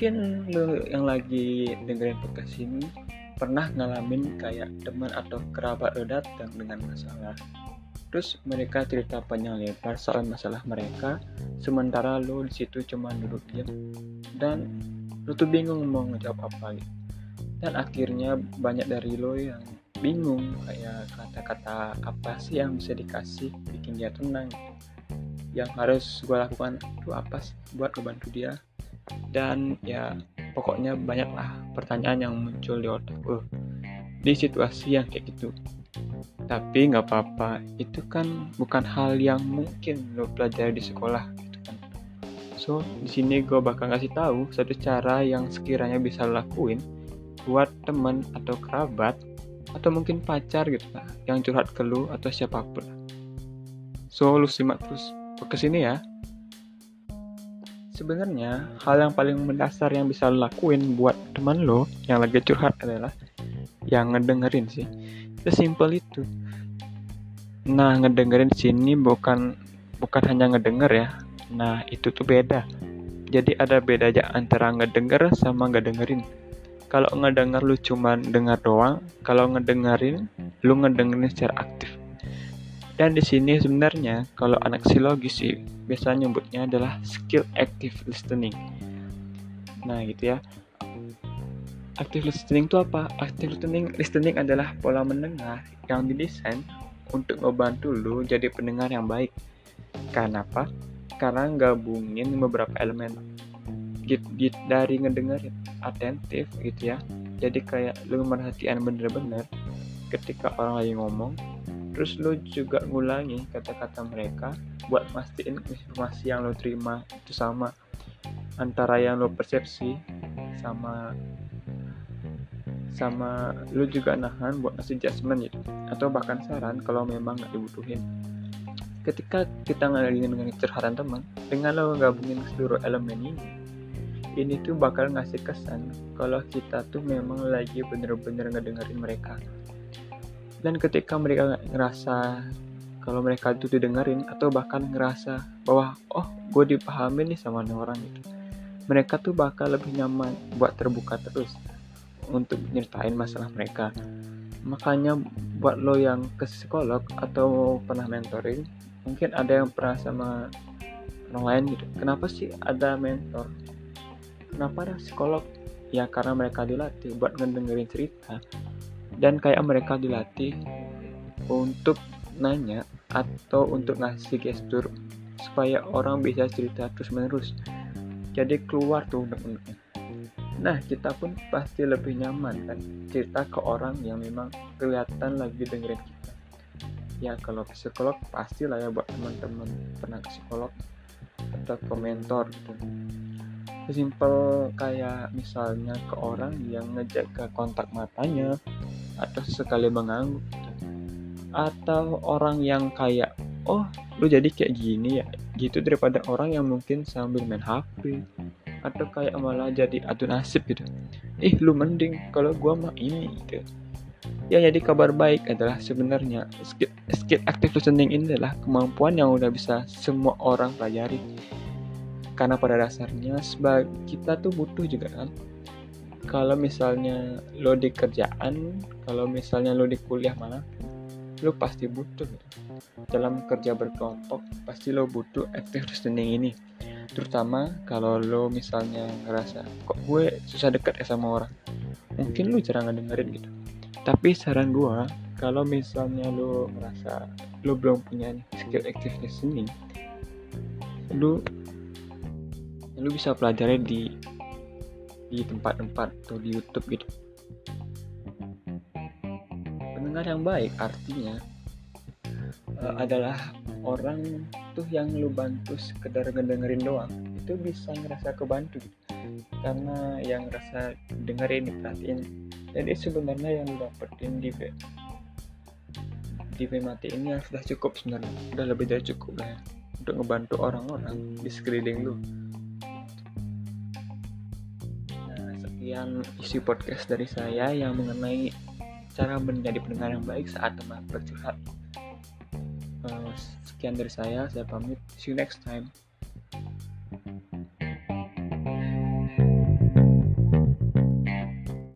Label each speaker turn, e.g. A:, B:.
A: mungkin lo yang lagi dengerin podcast ini pernah ngalamin kayak teman atau kerabat lo datang dengan masalah. Terus mereka cerita panjang lebar soal masalah mereka sementara lo di situ cuma duduk diam. Dan lo tuh bingung mau ngejawab apa gitu. Dan akhirnya banyak dari lo yang bingung kayak kata-kata apa sih yang bisa dikasih bikin dia tenang. Yang harus gue lakukan itu apa sih buat ngebantu dia dan ya pokoknya banyaklah pertanyaan yang muncul di otak. Gue di situasi yang kayak gitu. Tapi nggak apa-apa. Itu kan bukan hal yang mungkin lo pelajari di sekolah gitu kan. So di sini gue bakal ngasih tahu satu cara yang sekiranya bisa lo lakuin buat teman atau kerabat atau mungkin pacar gitu lah yang curhat ke lo atau siapa pun. So lu simak terus ke sini ya sebenarnya hal yang paling mendasar yang bisa lo lakuin buat teman lo yang lagi curhat adalah yang ngedengerin sih. Sesimpel itu. Nah ngedengerin sini bukan bukan hanya ngedenger ya. Nah itu tuh beda. Jadi ada beda aja antara ngedenger sama ngedengerin. Kalau ngedenger lu cuman dengar doang kalau ngedengerin lu ngedengerin secara aktif dan di sini sebenarnya kalau anak psikologi sih biasanya nyebutnya adalah skill active listening. Nah gitu ya. Active listening itu apa? Active listening, listening adalah pola mendengar yang didesain untuk ngebantu lu jadi pendengar yang baik. Karena apa? Karena gabungin beberapa elemen git, git dari ngedengerin atentif gitu ya. Jadi kayak lu merhatian bener-bener ketika orang lagi ngomong terus lo juga ngulangi kata-kata mereka buat mastiin informasi yang lo terima itu sama antara yang lo persepsi sama sama lo juga nahan buat ngasih judgement gitu. Atau bahkan saran kalau memang nggak dibutuhin. Ketika kita ngalamin dengan curhatan teman dengan lo gabungin seluruh elemen ini ini tuh bakal ngasih kesan kalau kita tuh memang lagi bener-bener ngedengerin mereka dan ketika mereka ngerasa kalau mereka itu didengerin atau bahkan ngerasa bahwa oh gue dipahami nih sama orang itu mereka tuh bakal lebih nyaman buat terbuka terus untuk nyeritain masalah mereka. Makanya buat lo yang ke psikolog atau pernah mentoring mungkin ada yang pernah sama orang lain gitu. Kenapa sih ada mentor? Kenapa ada psikolog? Ya karena mereka dilatih buat ngedengerin cerita dan kayak mereka dilatih untuk nanya atau untuk ngasih gestur supaya orang bisa cerita terus menerus jadi keluar tuh unek-uneknya nah kita pun pasti lebih nyaman kan cerita ke orang yang memang kelihatan lagi dengerin kita. Ya kalau psikolog pasti lah ya buat teman-teman pernah psikolog atau komentor gitu sesimpel kayak misalnya ke orang yang ngejaga kontak matanya atau sesekali mengangguk atau orang yang kayak oh lu jadi kayak gini ya? Gitu daripada orang yang mungkin sambil main HP atau kayak malah jadi adu nasib gitu. Ih lu mending kalau gua mah ini gitu. Ya jadi kabar baik adalah sebenarnya skill, skill active listening ini adalah kemampuan yang udah bisa semua orang pelajari karena pada dasarnya kita tuh butuh juga kan. Kalau misalnya lo di kerjaan kalau misalnya lo di kuliah mana lo pasti butuh gitu. dalam kerja berkelompok pasti lo butuh active listening ini. Terutama kalau lo misalnya ngerasa kok gue susah dekat ya sama orang? Mungkin lo jarang ngedengerin gitu. Tapi saran gue kalau misalnya lo merasa lo belum punya skill active listening lo lo bisa pelajari di di tempat-tempat atau di YouTube gitu. Pendengar yang baik artinya uh, adalah orang tuh yang lu bantu sekedar ngedengerin doang itu bisa ngerasa kebantu gitu. karena yang ngerasa dengerin diperhatiin jadi sebenarnya yang lu dapetin di di mati ini sudah cukup sebenarnya udah lebih dari cukup lah ya untuk ngebantu orang-orang di sekeliling lu sekian isi podcast dari saya yang mengenai cara menjadi pendengar yang baik saat teman bercurhat. Uh, sekian dari saya, saya pamit. See you next time.